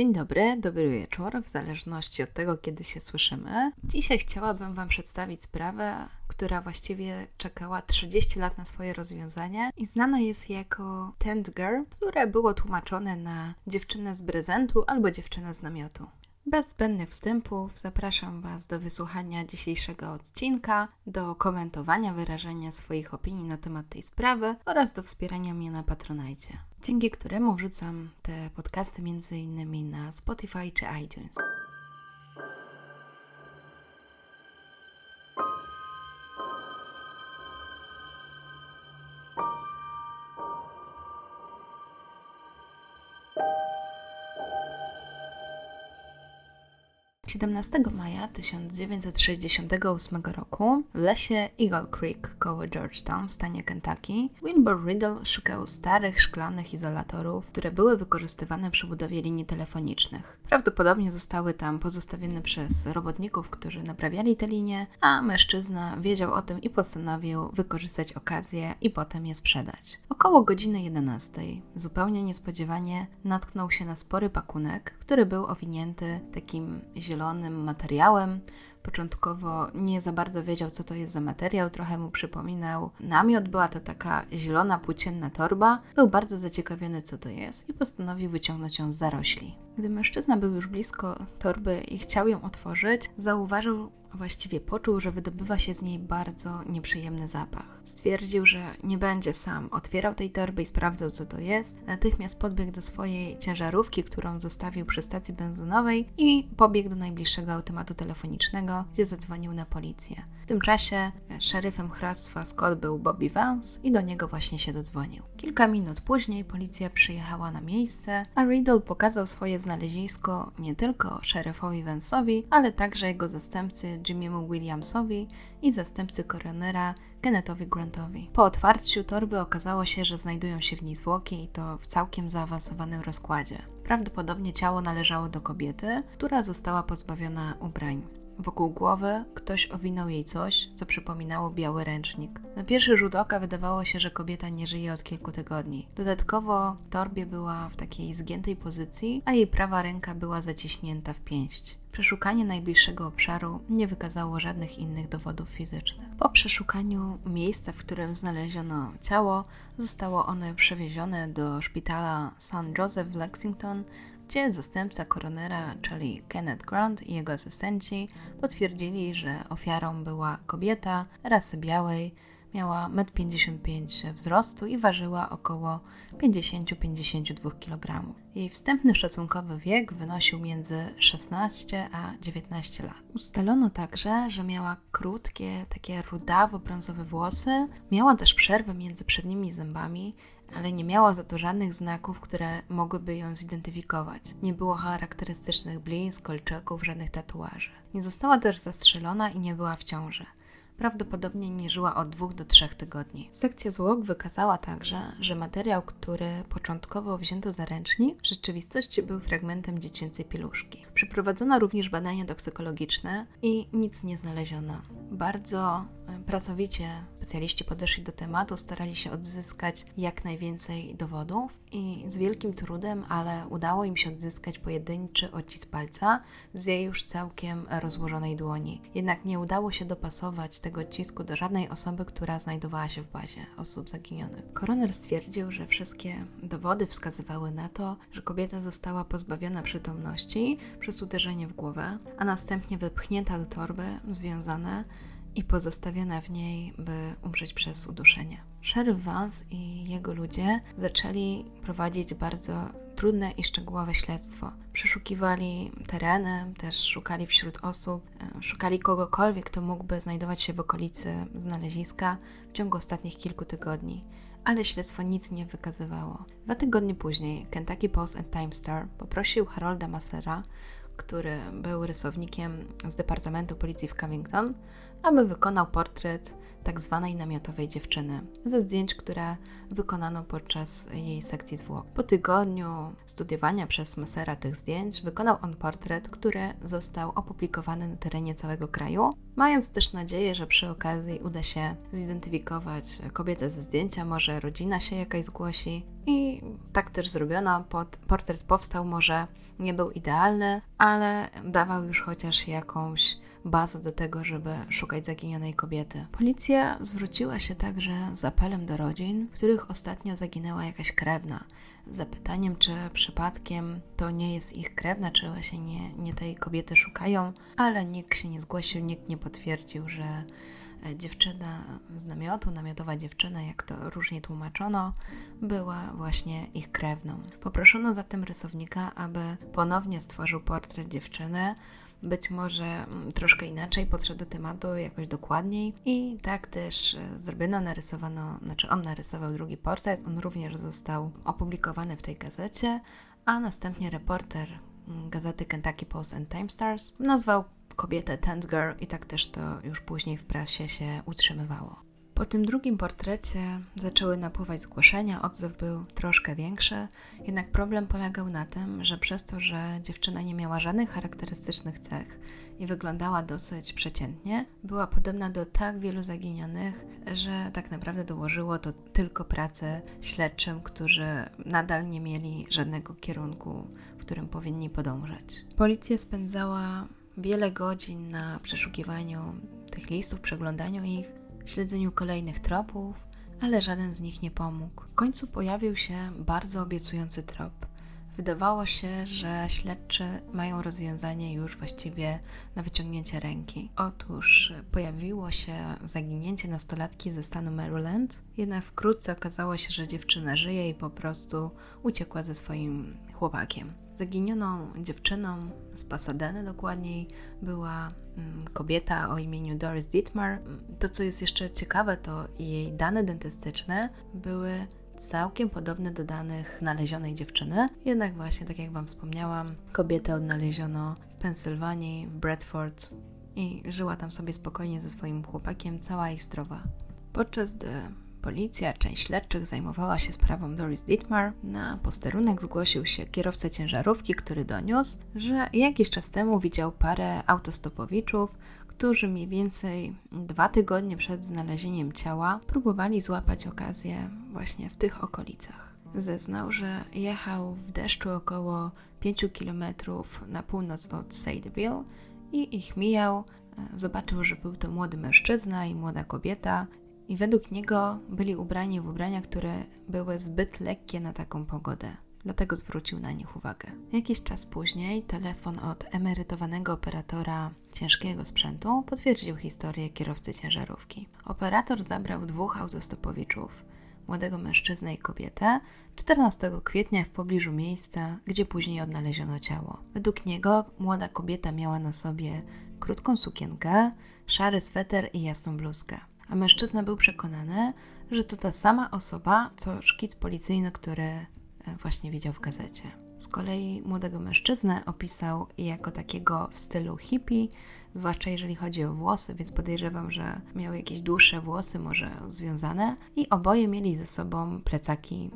Dzień dobry, dobry wieczór, w zależności od tego, kiedy się słyszymy. Dzisiaj chciałabym Wam przedstawić sprawę, która właściwie czekała 30 lat na swoje rozwiązanie i znana jest jako Tent Girl, które było tłumaczone na dziewczynę z prezentu albo dziewczynę z namiotu. Bez zbędnych wstępów zapraszam Was do wysłuchania dzisiejszego odcinka, do komentowania, wyrażenia swoich opinii na temat tej sprawy oraz do wspierania mnie na Patronajcie, dzięki któremu wrzucam te podcasty m.in. na Spotify czy iTunes. 17 maja 1968 roku w lesie Eagle Creek koło Georgetown w stanie Kentucky Wilbur Riddle szukał starych szklanych izolatorów, które były wykorzystywane przy budowie linii telefonicznych. Prawdopodobnie zostały tam pozostawione przez robotników, którzy naprawiali te linie, a mężczyzna wiedział o tym i postanowił wykorzystać okazję i potem je sprzedać. Około godziny 11 zupełnie niespodziewanie natknął się na spory pakunek, który był owinięty takim zielonym materiałem, Początkowo nie za bardzo wiedział, co to jest za materiał, trochę mu przypominał namiot. Była to taka zielona, płócienna torba. Był bardzo zaciekawiony, co to jest i postanowił wyciągnąć ją z zarośli. Gdy mężczyzna był już blisko torby i chciał ją otworzyć, zauważył, a właściwie poczuł, że wydobywa się z niej bardzo nieprzyjemny zapach. Stwierdził, że nie będzie sam otwierał tej torby i sprawdzał, co to jest. Natychmiast podbiegł do swojej ciężarówki, którą zostawił przy stacji benzynowej i pobiegł do najbliższego automatu telefonicznego, gdzie zadzwonił na policję. Tym czasie szeryfem hrabstwa Scott był Bobby Vance i do niego właśnie się dodzwonił. Kilka minut później policja przyjechała na miejsce, a Riddle pokazał swoje znalezisko nie tylko szeryfowi Vance'owi, ale także jego zastępcy Jimmy'emu Williamsowi i zastępcy koronera Kennethowi Grantowi. Po otwarciu torby okazało się, że znajdują się w niej zwłoki i to w całkiem zaawansowanym rozkładzie. Prawdopodobnie ciało należało do kobiety, która została pozbawiona ubrań. Wokół głowy ktoś owinął jej coś, co przypominało biały ręcznik. Na pierwszy rzut oka wydawało się, że kobieta nie żyje od kilku tygodni. Dodatkowo w torbie była w takiej zgiętej pozycji, a jej prawa ręka była zaciśnięta w pięść. Przeszukanie najbliższego obszaru nie wykazało żadnych innych dowodów fizycznych. Po przeszukaniu miejsca, w którym znaleziono ciało, zostało ono przewiezione do szpitala St. Joseph w Lexington, gdzie zastępca koronera, czyli Kenneth Grant i jego asystenci potwierdzili, że ofiarą była kobieta rasy białej, miała 1,55 m wzrostu i ważyła około 50-52 kg. Jej wstępny szacunkowy wiek wynosił między 16 a 19 lat. Ustalono także, że miała krótkie, takie rudawo-brązowe włosy, miała też przerwę między przednimi zębami, ale nie miała za to żadnych znaków, które mogłyby ją zidentyfikować. Nie było charakterystycznych blizn, kolczyków, żadnych tatuaży. Nie została też zastrzelona i nie była w ciąży. Prawdopodobnie nie żyła od dwóch do trzech tygodni. Sekcja zwłok wykazała także, że materiał, który początkowo wzięto za ręcznik, w rzeczywistości był fragmentem dziecięcej pieluszki. Przeprowadzono również badania toksykologiczne i nic nie znaleziono. Bardzo pracowicie specjaliści podeszli do tematu, starali się odzyskać jak najwięcej dowodów i z wielkim trudem, ale udało im się odzyskać pojedynczy odcisk palca z jej już całkiem rozłożonej dłoni. Jednak nie udało się dopasować tego odcisku do żadnej osoby, która znajdowała się w bazie osób zaginionych. Koroner stwierdził, że wszystkie dowody wskazywały na to, że kobieta została pozbawiona przytomności przez uderzenie w głowę, a następnie wypchnięta do torby, związane i pozostawiona w niej, by umrzeć przez uduszenie. Sheriff Vance i jego ludzie zaczęli prowadzić bardzo trudne i szczegółowe śledztwo. Przeszukiwali tereny, też szukali wśród osób, e, szukali kogokolwiek, kto mógłby znajdować się w okolicy znaleziska w ciągu ostatnich kilku tygodni ale śledztwo nic nie wykazywało. Dwa tygodnie później Kentucky Post and Time Star poprosił Harolda Massera, który był rysownikiem z Departamentu Policji w Covington, aby wykonał portret tak zwanej namiotowej dziewczyny ze zdjęć, które wykonano podczas jej sekcji zwłok. Po tygodniu studiowania przez Messera tych zdjęć wykonał on portret, który został opublikowany na terenie całego kraju, mając też nadzieję, że przy okazji uda się zidentyfikować kobietę ze zdjęcia, może rodzina się jakaś zgłosi. I tak też zrobiono. Portret powstał, może nie był idealny, ale dawał już chociaż jakąś bazę do tego, żeby szukać zaginionej kobiety. Policja zwróciła się także z apelem do rodzin, w których ostatnio zaginęła jakaś krewna. Z zapytaniem, czy przypadkiem to nie jest ich krewna, czy właśnie nie, nie tej kobiety szukają, ale nikt się nie zgłosił, nikt nie potwierdził, że e, dziewczyna z namiotu, namiotowa dziewczyna, jak to różnie tłumaczono, była właśnie ich krewną. Poproszono zatem rysownika, aby ponownie stworzył portret dziewczyny, być może mm, troszkę inaczej podszedł do tematu, jakoś dokładniej. I tak też e, zrobiono, narysowano, znaczy on narysował drugi portret, on również został opublikowany w tej gazecie, a następnie reporter mm, gazety Kentucky Post and Time Stars nazwał kobietę Tent Girl i tak też to już później w prasie się utrzymywało. Po tym drugim portrecie zaczęły napływać zgłoszenia, odzew był troszkę większy, jednak problem polegał na tym, że przez to, że dziewczyna nie miała żadnych charakterystycznych cech i wyglądała dosyć przeciętnie, była podobna do tak wielu zaginionych, że tak naprawdę dołożyło to tylko pracę śledczym, którzy nadal nie mieli żadnego kierunku, w którym powinni podążać. Policja spędzała wiele godzin na przeszukiwaniu tych listów, przeglądaniu ich, śledzeniu kolejnych tropów, ale żaden z nich nie pomógł. W końcu pojawił się bardzo obiecujący trop. Wydawało się, że śledczy mają rozwiązanie już właściwie na wyciągnięcie ręki. Otóż pojawiło się zaginięcie nastolatki ze stanu Maryland, jednak wkrótce okazało się, że dziewczyna żyje i po prostu uciekła ze swoim chłopakiem. Zaginioną dziewczyną z Pasadeny dokładniej była mm, kobieta o imieniu Doris Dietmar. To, co jest jeszcze ciekawe, to jej dane dentystyczne były całkiem podobne do danych znalezionej dziewczyny. Jednak właśnie, tak jak Wam wspomniałam, kobietę odnaleziono w Pensylwanii, w Bradford i żyła tam sobie spokojnie ze swoim chłopakiem, cała i zdrowa. Podczas gdy Policja, część śledczych zajmowała się sprawą Doris Dietmar. Na posterunek zgłosił się kierowca ciężarówki, który doniósł, że jakiś czas temu widział parę autostopowiczów, którzy mniej więcej dwa tygodnie przed znalezieniem ciała próbowali złapać okazję właśnie w tych okolicach. Zeznał, że jechał w deszczu około 5 km na północ od Sadeville i ich mijał. Zobaczył, że był to młody mężczyzna i młoda kobieta i według niego byli ubrani w ubrania, które były zbyt lekkie na taką pogodę. Dlatego zwrócił na nich uwagę. Jakiś czas później telefon od emerytowanego operatora ciężkiego sprzętu potwierdził historię kierowcy ciężarówki. Operator zabrał dwóch autostopowiczów, młodego mężczyznę i kobietę, 14 kwietnia w pobliżu miejsca, gdzie później odnaleziono ciało. Według niego młoda kobieta miała na sobie krótką sukienkę, szary sweter i jasną bluzkę a mężczyzna był przekonany, że to ta sama osoba, co szkic policyjny, który e, właśnie widział w gazecie. Z kolei młodego mężczyznę opisał jako takiego w stylu hippie, zwłaszcza jeżeli chodzi o włosy, więc podejrzewam, że miał jakieś dłuższe włosy, może związane, i oboje mieli ze sobą plecaki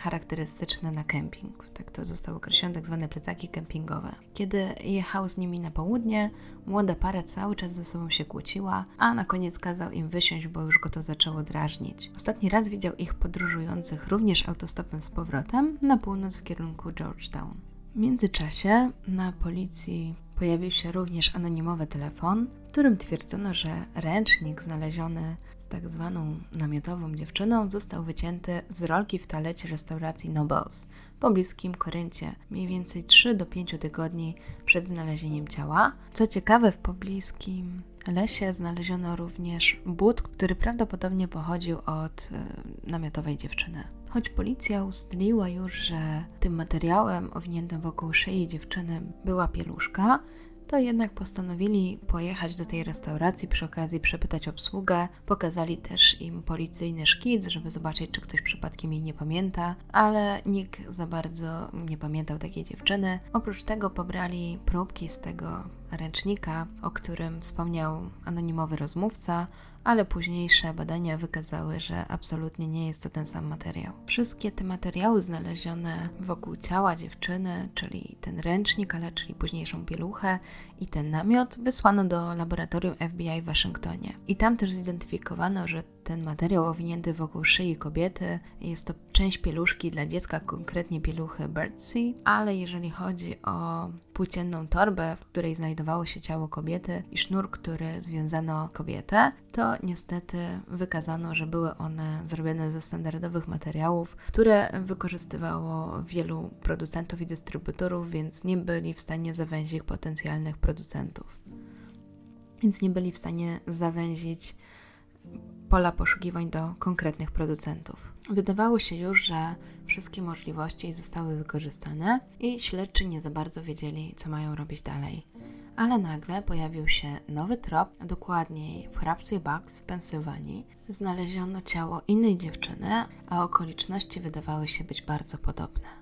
charakterystyczne na kemping. Tak to zostało określone, tak zwane plecaki kempingowe. Kiedy jechał z nimi na południe, młoda para cały czas ze sobą się kłóciła, a na koniec kazał im wysiąść, bo już go to zaczęło drażnić. Ostatni raz widział ich podróżujących również autostopem z powrotem na północ w kierunku Georgetown. W międzyczasie na policji pojawił się również anonimowy telefon, w którym twierdzono, że ręcznik znaleziony tak zwaną namiotową dziewczyną, został wycięty z rolki w talecie restauracji Nobles w pobliskim Koryncie, mniej więcej 3 do 5 tygodni przed znalezieniem ciała. Co ciekawe, w pobliskim lesie znaleziono również but, który prawdopodobnie pochodził od y, namiotowej dziewczyny. Choć policja ustaliła już, że tym materiałem owiniętym wokół szyi dziewczyny była pieluszka, to jednak postanowili pojechać do tej restauracji, przy okazji przepytać obsługę. Pokazali też im policyjny szkic, żeby zobaczyć, czy ktoś przypadkiem jej nie pamięta, ale nikt za bardzo nie pamiętał takiej dziewczyny. Oprócz tego pobrali próbki z tego ręcznika, o którym wspomniał anonimowy rozmówca, ale późniejsze badania wykazały, że absolutnie nie jest to ten sam materiał. Wszystkie te materiały znalezione wokół ciała dziewczyny, czyli ten ręcznik, ale czyli późniejszą pieluchę i ten namiot, wysłano do laboratorium FBI w Waszyngtonie. I tam też zidentyfikowano, że ten materiał owinięty wokół szyi kobiety. Jest to część pieluszki dla dziecka, konkretnie pieluchy Birdsea, ale jeżeli chodzi o płócienną torbę, w której znajdowało się ciało kobiety i sznur, który związano kobietę, to niestety wykazano, że były one zrobione ze standardowych materiałów, które wykorzystywało wielu producentów i dystrybutorów, więc nie byli w stanie zawęzić potencjalnych producentów. Więc nie byli w stanie zawęzić pola poszukiwań do konkretnych producentów. Wydawało się już, że wszystkie możliwości zostały wykorzystane i śledczy nie za bardzo wiedzieli, co mają robić dalej. Ale nagle pojawił się nowy trop, dokładniej w hrabstwie Bucks w Pensylwanii. Znaleziono ciało innej dziewczyny, a okoliczności wydawały się być bardzo podobne.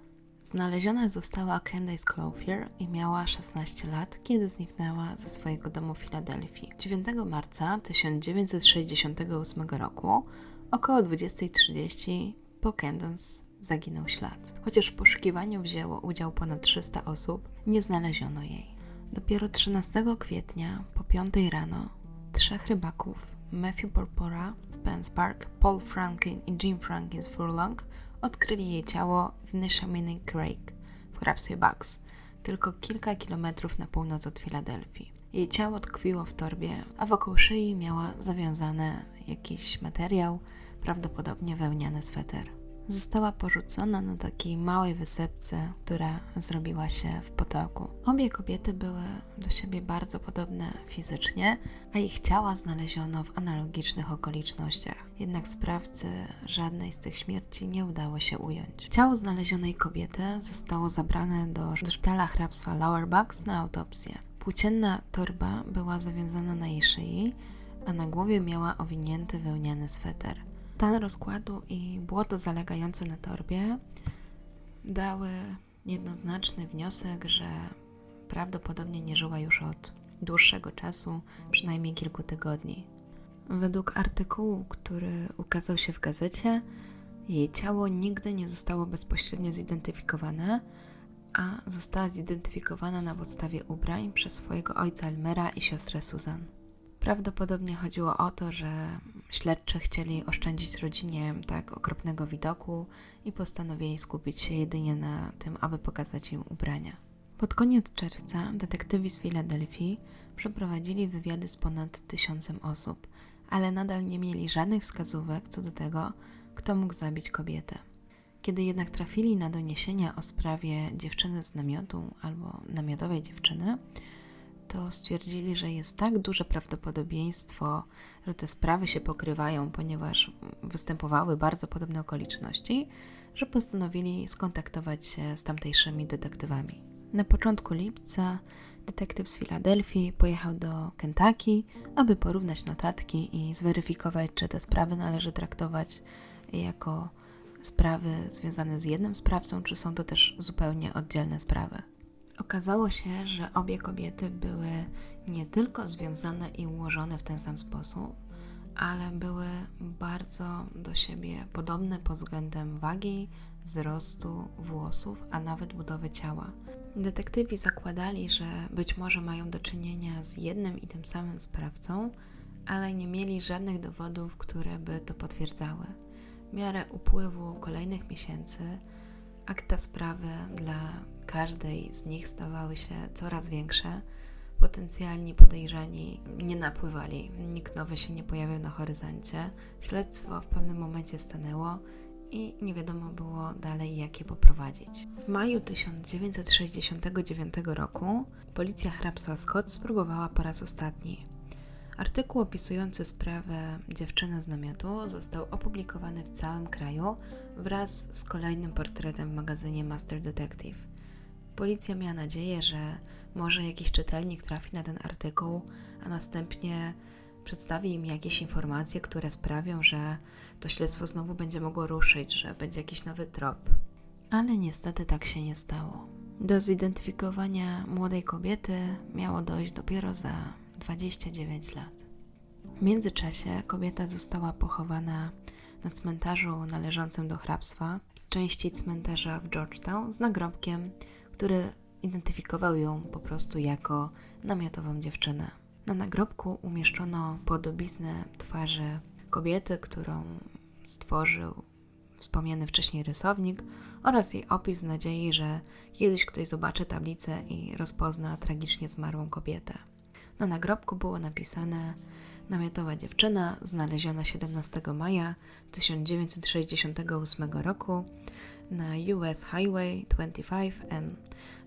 Znaleziona została Candace Clothier i miała 16 lat, kiedy zniknęła ze swojego domu w Filadelfii. 9 marca 1968 roku Około 20.30 po Candance zaginął ślad. Chociaż w poszukiwaniu wzięło udział ponad 300 osób, nie znaleziono jej. Dopiero 13 kwietnia po 5 rano trzech rybaków Matthew Porpora, Spence Park, Paul Franklin i Jim Franklin Furlong odkryli jej ciało w Neshaminy Creek w hrabstwie Bucks, tylko kilka kilometrów na północ od Filadelfii. Jej ciało tkwiło w torbie, a wokół szyi miała zawiązane jakiś materiał, prawdopodobnie wełniany sweter. Została porzucona na takiej małej wysepce, która zrobiła się w potoku. Obie kobiety były do siebie bardzo podobne fizycznie, a ich ciała znaleziono w analogicznych okolicznościach. Jednak sprawcy żadnej z tych śmierci nie udało się ująć. Ciało znalezionej kobiety zostało zabrane do, do szpitala hrabstwa Lower Bucks na autopsję. Płócienna torba była zawiązana na jej szyi, a na głowie miała owinięty wełniany sweter. Stan rozkładu i błoto zalegające na torbie dały jednoznaczny wniosek, że prawdopodobnie nie żyła już od dłuższego czasu, przynajmniej kilku tygodni. Według artykułu, który ukazał się w gazecie, jej ciało nigdy nie zostało bezpośrednio zidentyfikowane, a została zidentyfikowana na podstawie ubrań przez swojego ojca Elmera i siostrę Susan. Prawdopodobnie chodziło o to, że śledczy chcieli oszczędzić rodzinie tak okropnego widoku i postanowili skupić się jedynie na tym, aby pokazać im ubrania. Pod koniec czerwca detektywi z Filadelfii przeprowadzili wywiady z ponad tysiącem osób, ale nadal nie mieli żadnych wskazówek co do tego, kto mógł zabić kobietę. Kiedy jednak trafili na doniesienia o sprawie dziewczyny z namiotu albo namiotowej dziewczyny, to stwierdzili, że jest tak duże prawdopodobieństwo, że te sprawy się pokrywają, ponieważ występowały bardzo podobne okoliczności, że postanowili skontaktować się z tamtejszymi detektywami. Na początku lipca detektyw z Filadelfii pojechał do Kentucky, aby porównać notatki i zweryfikować, czy te sprawy należy traktować jako sprawy związane z jednym sprawcą, czy są to też zupełnie oddzielne sprawy. Okazało się, że obie kobiety były nie tylko związane i ułożone w ten sam sposób, ale były bardzo do siebie podobne pod względem wagi, wzrostu włosów, a nawet budowy ciała. Detektywi zakładali, że być może mają do czynienia z jednym i tym samym sprawcą, ale nie mieli żadnych dowodów, które by to potwierdzały. W miarę upływu kolejnych miesięcy akta sprawy dla każdej z nich stawały się coraz większe. Potencjalni podejrzani nie napływali, nikt nowy się nie pojawił na horyzoncie. Śledztwo w pewnym momencie stanęło i nie wiadomo było dalej, jak je poprowadzić. W maju 1969 roku policja hrabstwa Scott spróbowała po raz ostatni. Artykuł opisujący sprawę dziewczyny z namiotu został opublikowany w całym kraju wraz z kolejnym portretem w magazynie Master Detective. Policja miała nadzieję, że może jakiś czytelnik trafi na ten artykuł, a następnie przedstawi im jakieś informacje, które sprawią, że to śledztwo znowu będzie mogło ruszyć, że będzie jakiś nowy trop. Ale niestety tak się nie stało. Do zidentyfikowania młodej kobiety miało dojść dopiero za 29 lat. W międzyczasie kobieta została pochowana na cmentarzu należącym do hrabstwa, części cmentarza w Georgetown z nagrobkiem, który identyfikował ją po prostu jako namiotową dziewczynę. Na nagrobku umieszczono podobiznę twarzy kobiety, którą stworzył wspomniany wcześniej rysownik oraz jej opis w nadziei, że kiedyś ktoś zobaczy tablicę i rozpozna tragicznie zmarłą kobietę. Na nagrobku było napisane Namiotowa dziewczyna, znaleziona 17 maja 1968 roku na US Highway 25N.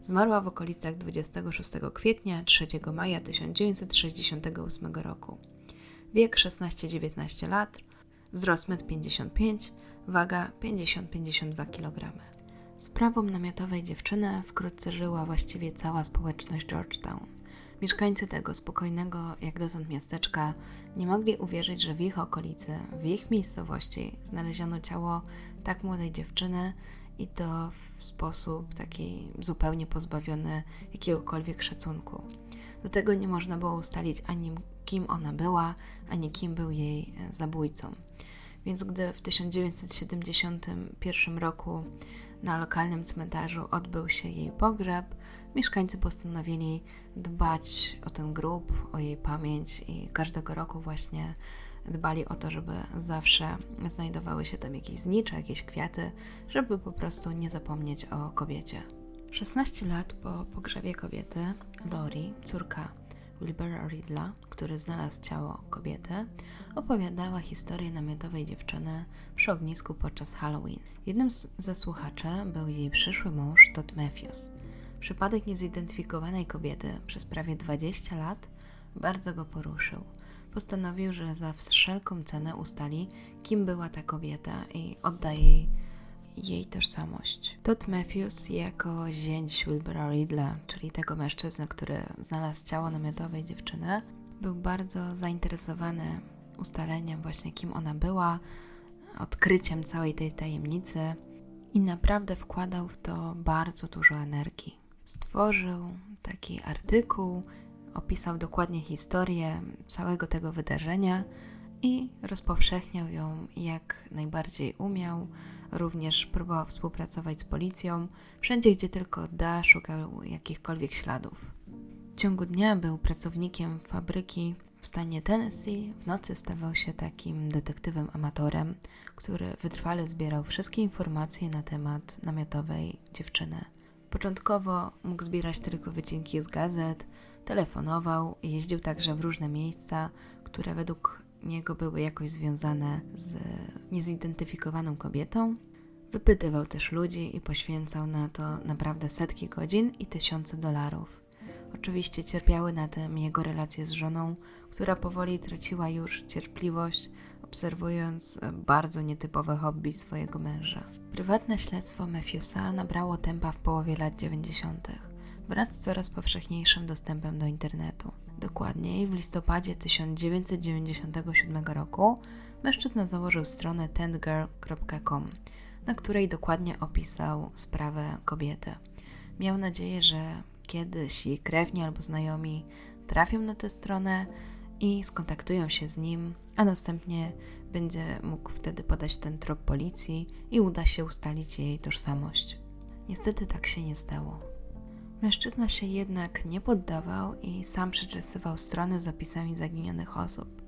Zmarła w okolicach 26 kwietnia 3 maja 1968 roku. Wiek 16-19 lat, wzrost 1,55 m, waga 50-52 kg. Sprawą namiotowej dziewczyny wkrótce żyła właściwie cała społeczność Georgetown. Mieszkańcy tego spokojnego jak dotąd miasteczka nie mogli uwierzyć, że w ich okolicy, w ich miejscowości znaleziono ciało tak młodej dziewczyny i to w sposób taki zupełnie pozbawiony jakiegokolwiek szacunku. Do tego nie można było ustalić ani kim ona była, ani kim był jej zabójcą. Więc gdy w 1971 roku na lokalnym cmentarzu odbył się jej pogrzeb, mieszkańcy postanowili dbać o ten grób, o jej pamięć i każdego roku właśnie dbali o to, żeby zawsze znajdowały się tam jakieś znicze, jakieś kwiaty, żeby po prostu nie zapomnieć o kobiecie. 16 lat po pogrzebie kobiety, Lori, córka Wilbera Ridla, który znalazł ciało kobiety, opowiadała historię namiotowej dziewczyny przy ognisku podczas Halloween. Jednym ze słuchaczy był jej przyszły mąż Todd Matthews. Przypadek niezidentyfikowanej kobiety przez prawie 20 lat bardzo go poruszył. Postanowił, że za wszelką cenę ustali, kim była ta kobieta i odda jej jej tożsamość. Todd Matthews jako zięć Wilbura Ridla, czyli tego mężczyzny, który znalazł ciało namiotowej dziewczyny, był bardzo zainteresowany ustaleniem właśnie kim ona była, odkryciem całej tej tajemnicy i naprawdę wkładał w to bardzo dużo energii. Stworzył taki artykuł, opisał dokładnie historię całego tego wydarzenia i rozpowszechniał ją jak najbardziej umiał. Również próbował współpracować z policją. Wszędzie, gdzie tylko da, szukał jakichkolwiek śladów. W ciągu dnia był pracownikiem fabryki w stanie Tennessee. W nocy stawał się takim detektywem amatorem, który wytrwale zbierał wszystkie informacje na temat namiotowej dziewczyny. Początkowo mógł zbierać tylko wycinki z gazet, telefonował, jeździł także w różne miejsca, które według niego były jakoś związane z niezidentyfikowaną kobietą. Wypytywał też ludzi i poświęcał na to naprawdę setki godzin i tysiące dolarów. Oczywiście cierpiały na tym jego relacje z żoną, która powoli traciła już cierpliwość, obserwując bardzo nietypowe hobby swojego męża. Prywatne śledztwo Matthewsa nabrało tempa w połowie lat 90. wraz z coraz powszechniejszym dostępem do internetu. Dokładniej, w listopadzie 1997 roku mężczyzna założył stronę tentgirl.com, na której dokładnie opisał sprawę kobiety. Miał nadzieję, że kiedyś jej krewni albo znajomi trafią na tę stronę i skontaktują się z nim, a następnie będzie mógł wtedy podać ten trop policji i uda się ustalić jej tożsamość. Niestety tak się nie stało. Mężczyzna się jednak nie poddawał i sam przeczesywał strony z opisami zaginionych osób.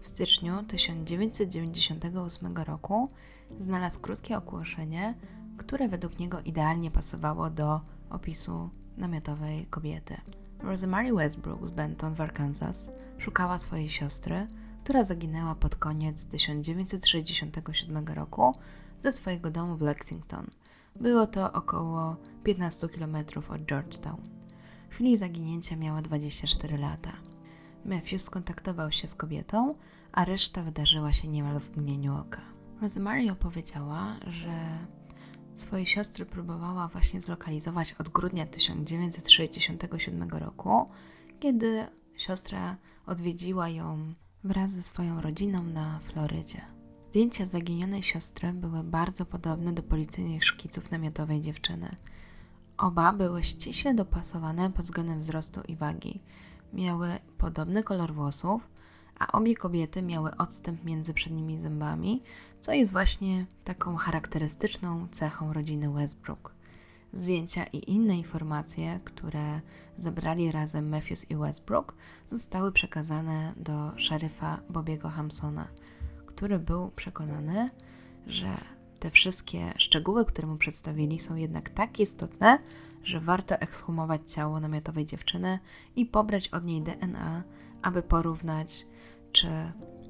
W styczniu 1998 roku znalazł krótkie ogłoszenie, które według niego idealnie pasowało do opisu namiotowej kobiety. Rosemary Westbrook z Benton w Arkansas szukała swojej siostry, która zaginęła pod koniec 1967 roku ze swojego domu w Lexington – było to około 15 km od Georgetown. W chwili zaginięcia miała 24 lata. Matthews skontaktował się z kobietą, a reszta wydarzyła się niemal w mgnieniu oka. Rosemary opowiedziała, że swojej siostry próbowała właśnie zlokalizować od grudnia 1967 roku, kiedy siostra odwiedziła ją wraz ze swoją rodziną na Florydzie. Zdjęcia zaginionej siostry były bardzo podobne do policyjnych szkiców namiotowej dziewczyny. Oba były ściśle dopasowane pod względem wzrostu i wagi. Miały podobny kolor włosów, a obie kobiety miały odstęp między przednimi zębami, co jest właśnie taką charakterystyczną cechą rodziny Westbrook. Zdjęcia i inne informacje, które zebrali razem Matthews i Westbrook, zostały przekazane do szeryfa Bobiego Hampsona – który był przekonany, że te wszystkie szczegóły, które mu przedstawili, są jednak tak istotne, że warto ekshumować ciało namiotowej dziewczyny i pobrać od niej DNA, aby porównać, czy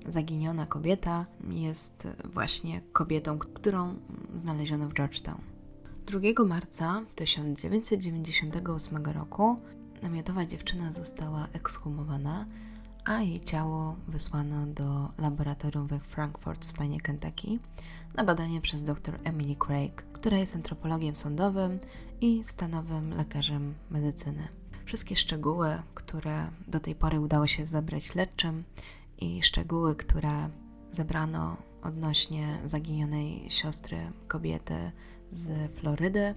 zaginiona kobieta jest właśnie kobietą, którą znaleziono w Georgetown. 2 marca 1998 roku namiotowa dziewczyna została ekshumowana, a jej ciało wysłano do laboratorium we Frankfurt w stanie Kentucky na badanie przez dr Emily Craig, która jest antropologiem sądowym i stanowym lekarzem medycyny. Wszystkie szczegóły, które do tej pory udało się zebrać śledczym i szczegóły, które zebrano odnośnie zaginionej siostry kobiety z Florydy,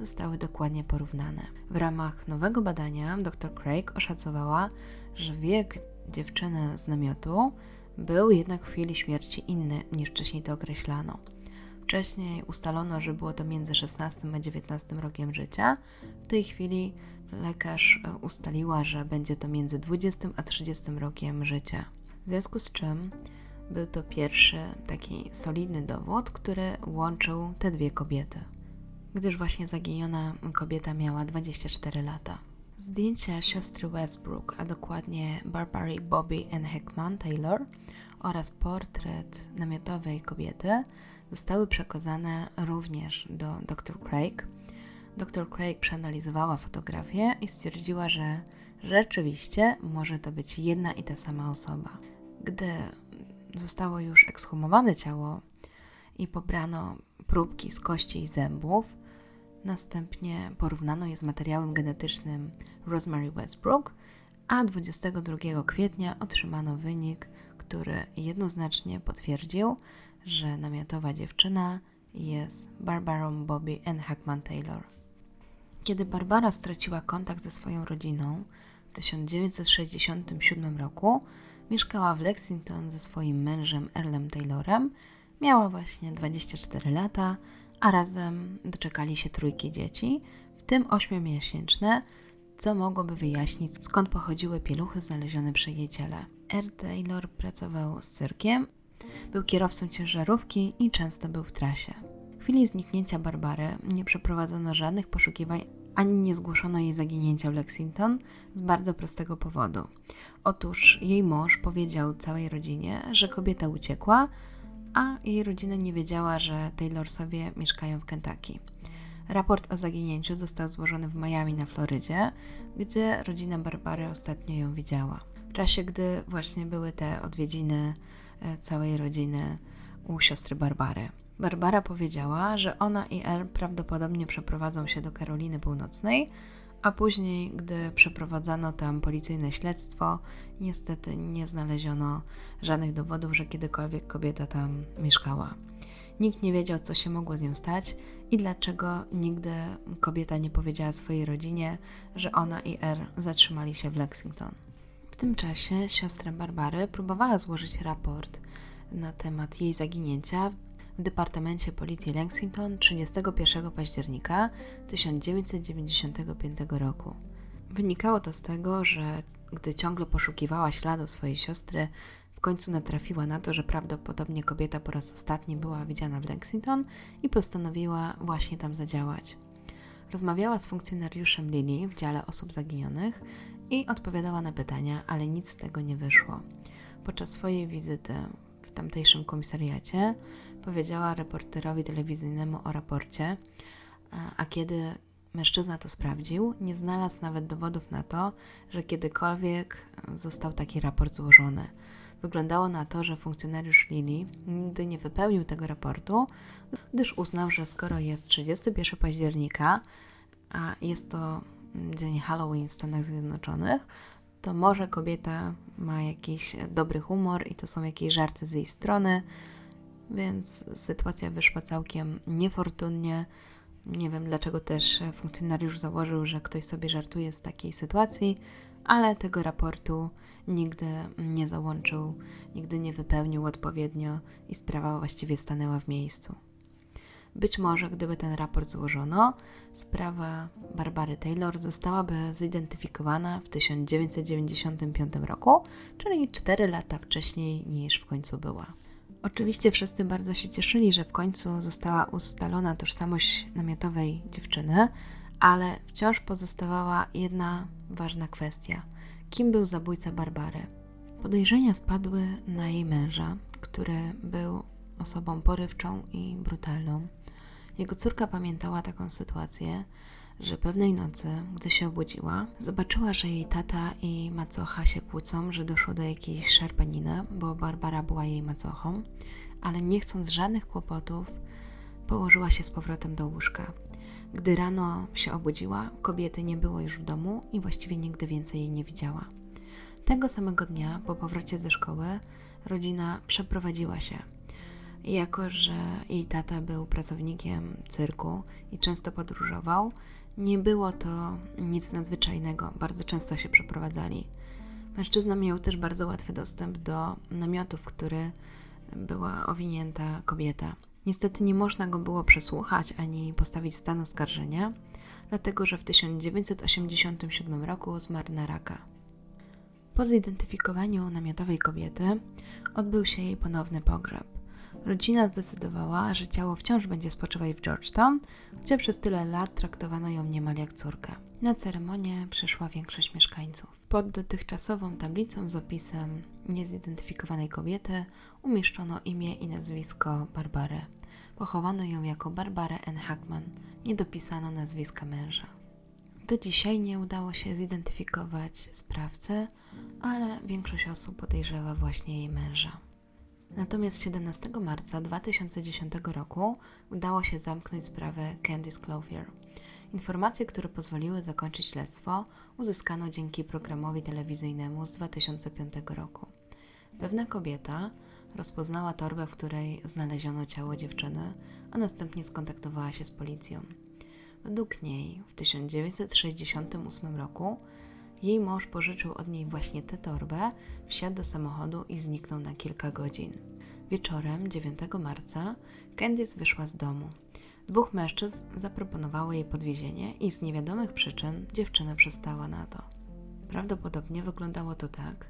zostały dokładnie porównane. W ramach nowego badania dr Craig oszacowała, że wiek dziewczyny z namiotu był jednak w chwili śmierci inny niż wcześniej to określano. Wcześniej ustalono, że było to między 16 a 19 rokiem życia. W tej chwili lekarz e, ustaliła, że będzie to między 20 a 30 rokiem życia. W związku z czym był to pierwszy taki solidny dowód, który łączył te dwie kobiety. Gdyż właśnie zaginiona kobieta miała 24 lata. Zdjęcia siostry Westbrook, a dokładnie Barbary Bobby N. Heckman Taylor oraz portret namiotowej kobiety zostały przekazane również do dr Craig. Dr Craig przeanalizowała fotografię i stwierdziła, że rzeczywiście może to być jedna i ta sama osoba. Gdy zostało już ekshumowane ciało i pobrano próbki z kości i zębów, następnie porównano je z materiałem genetycznym Rosemary Westbrook, a 22 kwietnia otrzymano wynik, który jednoznacznie potwierdził, że namiotowa dziewczyna jest Barbarą Bobby N. Hackman Taylor. Kiedy Barbara straciła kontakt ze swoją rodziną w 1967 roku, mieszkała w Lexington ze swoim mężem Earlem Taylorem. Miała właśnie 24 lata, a razem doczekali się trójki dzieci, w tym ośmiomiesięczne, co mogłoby wyjaśnić skąd pochodziły pieluchy znalezione przy jej ciele. R. Taylor pracował z cyrkiem, był kierowcą ciężarówki i często był w trasie. W chwili zniknięcia Barbary nie przeprowadzono żadnych poszukiwań ani nie zgłoszono jej zaginięcia w Lexington z bardzo prostego powodu. Otóż jej mąż powiedział całej rodzinie, że kobieta uciekła, a jej rodzina nie wiedziała, że Taylorsowie mieszkają w Kentucky. Raport o zaginięciu został złożony w Miami na Florydzie, gdzie rodzina Barbary ostatnio ją widziała. W czasie, gdy właśnie były te odwiedziny e, całej rodziny u siostry Barbary. Barbara powiedziała, że ona i El prawdopodobnie przeprowadzą się do Karoliny Północnej, a później, gdy przeprowadzano tam policyjne śledztwo, niestety nie znaleziono żadnych dowodów, że kiedykolwiek kobieta tam mieszkała. Nikt nie wiedział, co się mogło z nią stać i dlaczego nigdy kobieta nie powiedziała swojej rodzinie, że ona i Er zatrzymali się w Lexington. W tym czasie siostra Barbary próbowała złożyć raport na temat jej zaginięcia w Departamencie Policji Lexington 31 października 1995 roku. Wynikało to z tego, że gdy ciągle poszukiwała śladu swojej siostry, w końcu natrafiła na to, że prawdopodobnie kobieta po raz ostatni była widziana w Lexington i postanowiła właśnie tam zadziałać. Rozmawiała z funkcjonariuszem Lily w dziale osób zaginionych i odpowiadała na pytania, ale nic z tego nie wyszło. Podczas swojej wizyty w tamtejszym komisariacie powiedziała reporterowi telewizyjnemu o raporcie, a kiedy mężczyzna to sprawdził, nie znalazł nawet dowodów na to, że kiedykolwiek został taki raport złożony. Wyglądało na to, że funkcjonariusz Lili nigdy nie wypełnił tego raportu, gdyż uznał, że skoro jest 31 października, a jest to dzień Halloween w Stanach Zjednoczonych, to może kobieta ma jakiś dobry humor i to są jakieś żarty z jej strony, więc sytuacja wyszła całkiem niefortunnie. Nie wiem dlaczego też funkcjonariusz założył, że ktoś sobie żartuje z takiej sytuacji, ale tego raportu nigdy nie załączył, nigdy nie wypełnił odpowiednio i sprawa właściwie stanęła w miejscu. Być może, gdyby ten raport złożono, sprawa Barbary Taylor zostałaby zidentyfikowana w 1995 roku, czyli 4 lata wcześniej niż w końcu była. Oczywiście wszyscy bardzo się cieszyli, że w końcu została ustalona tożsamość namiotowej dziewczyny, ale wciąż pozostawała jedna ważna kwestia: kim był zabójca Barbary? Podejrzenia spadły na jej męża, który był osobą porywczą i brutalną. Jego córka pamiętała taką sytuację, że pewnej nocy, gdy się obudziła, zobaczyła, że jej tata i macocha się kłócą, że doszło do jakiejś szarpaniny, bo Barbara była jej macochą, ale nie chcąc żadnych kłopotów, położyła się z powrotem do łóżka. Gdy rano się obudziła, kobiety nie było już w domu i właściwie nigdy więcej jej nie widziała. Tego samego dnia, po powrocie ze szkoły, rodzina przeprowadziła się. Jako, że jej tata był pracownikiem cyrku i często podróżował, nie było to nic nadzwyczajnego. Bardzo często się przeprowadzali. Mężczyzna miał też bardzo łatwy dostęp do namiotu, w który była owinięta kobieta. Niestety nie można go było przesłuchać ani postawić stanu oskarżenia, dlatego że w 1987 roku zmarł na raka. Po zidentyfikowaniu namiotowej kobiety odbył się jej ponowny pogrzeb. Rodzina zdecydowała, że ciało wciąż będzie spoczywać w Georgetown, gdzie przez tyle lat traktowano ją niemal jak córkę. Na ceremonię przyszła większość mieszkańców. Pod dotychczasową tablicą z opisem niezidentyfikowanej kobiety umieszczono imię i nazwisko Barbary. Pochowano ją jako Barbarę N. Hackman. Nie dopisano nazwiska męża. Do dzisiaj nie udało się zidentyfikować sprawcy, ale większość osób podejrzewa właśnie jej męża. Natomiast 17 marca 2010 roku udało się zamknąć sprawę Candice Clothier. Informacje, które pozwoliły zakończyć śledztwo, uzyskano dzięki programowi telewizyjnemu z 2005 roku. Pewna kobieta rozpoznała torbę, w której znaleziono ciało dziewczyny, a następnie skontaktowała się z policją. Według niej w 1968 roku jej mąż pożyczył od niej właśnie tę torbę, wsiadł do samochodu i zniknął na kilka godzin. Wieczorem 9 marca Candice wyszła z domu. Dwóch mężczyzn zaproponowało jej podwiezienie i z niewiadomych przyczyn dziewczyna przystała na to. Prawdopodobnie wyglądało to tak,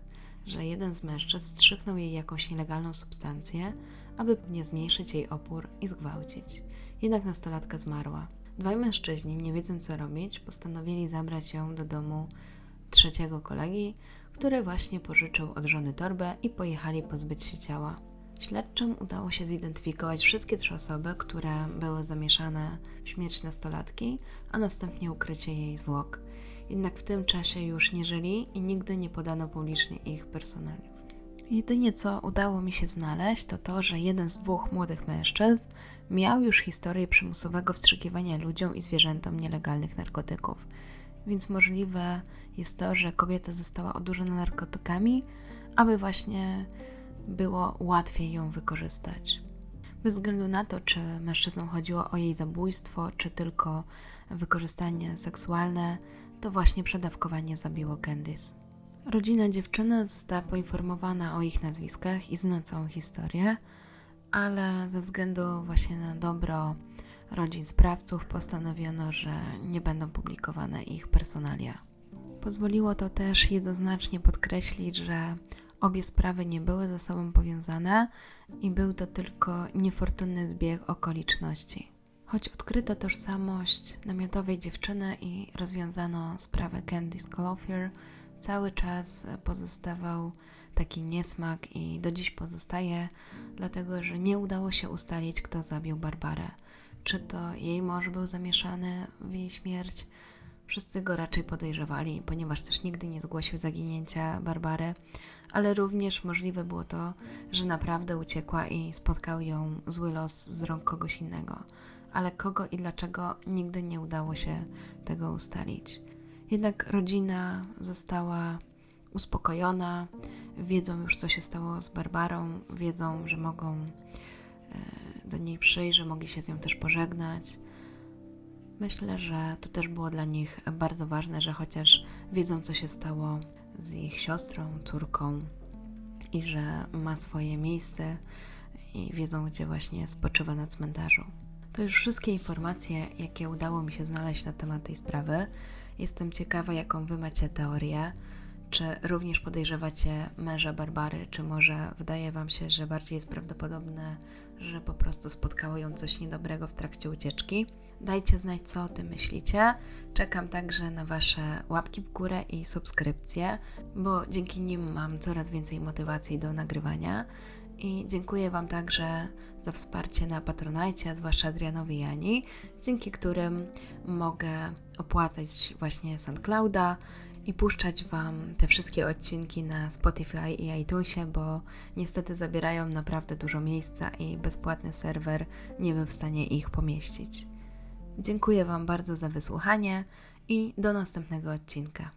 że jeden z mężczyzn wstrzyknął jej jakąś nielegalną substancję, aby nie zmniejszyć jej opór i zgwałcić. Jednak nastolatka zmarła. Dwaj mężczyźni, nie wiedząc co robić, postanowili zabrać ją do domu trzeciego kolegi, który właśnie pożyczył od żony torbę i pojechali pozbyć się ciała. Śledczym udało się zidentyfikować wszystkie trzy osoby, które były zamieszane w śmierć nastolatki, a następnie ukrycie jej zwłok. Jednak w tym czasie już nie żyli i nigdy nie podano publicznie ich personaliów. Jedynie co udało mi się znaleźć, to to, że jeden z dwóch młodych mężczyzn miał już historię przymusowego wstrzykiwania ludziom i zwierzętom nielegalnych narkotyków. Więc możliwe jest to, że kobieta została odurzona narkotykami, aby właśnie było łatwiej ją wykorzystać. Bez względu na to, czy mężczyznom chodziło o jej zabójstwo, czy tylko wykorzystanie seksualne, to właśnie przedawkowanie zabiło Candice. Rodzina dziewczyny została poinformowana o ich nazwiskach i zna całą historię, ale ze względu właśnie na dobro rodzin sprawców postanowiono, że nie będą publikowane ich personalia. Pozwoliło to też jednoznacznie podkreślić, że obie sprawy nie były ze sobą powiązane i był to tylko niefortunny zbieg okoliczności. Choć odkryto tożsamość namiotowej dziewczyny i rozwiązano sprawę Candice Clothier, cały czas pozostawał taki niesmak i do dziś pozostaje, dlatego że nie udało się ustalić, kto zabił Barbarę. Czy to jej mąż był zamieszany w jej śmierć? Wszyscy go raczej podejrzewali, ponieważ też nigdy nie zgłosił zaginięcia Barbary, ale również możliwe było to, że naprawdę uciekła i spotkał ją zły los z rąk kogoś innego. Ale kogo i dlaczego nigdy nie udało się tego ustalić. Jednak rodzina została uspokojona, wiedzą już, co się stało z Barbarą, wiedzą, że mogą e, do niej przyjść, że mogli się z nią też pożegnać. Myślę, że to też było dla nich bardzo ważne, że chociaż wiedzą, co się stało z ich siostrą, córką i że ma swoje miejsce i wiedzą, gdzie właśnie spoczywa na cmentarzu. To już wszystkie informacje, jakie udało mi się znaleźć na temat tej sprawy. Jestem ciekawa, jaką Wy macie teorię. Czy również podejrzewacie męża Barbary, czy może wydaje Wam się, że bardziej jest prawdopodobne, że po prostu spotkało ją coś niedobrego w trakcie ucieczki? Dajcie znać, co o tym myślicie. Czekam także na Wasze łapki w górę i subskrypcje, bo dzięki nim mam coraz więcej motywacji do nagrywania. I dziękuję Wam także za wsparcie na Patronajcie, zwłaszcza Adrianowi i Ani, dzięki którym mogę opłacać właśnie SoundClouda i puszczać Wam te wszystkie odcinki na Spotify i iTunesie, bo niestety zabierają naprawdę dużo miejsca i bezpłatny serwer nie był w stanie ich pomieścić. Dziękuję Wam bardzo za wysłuchanie i do następnego odcinka.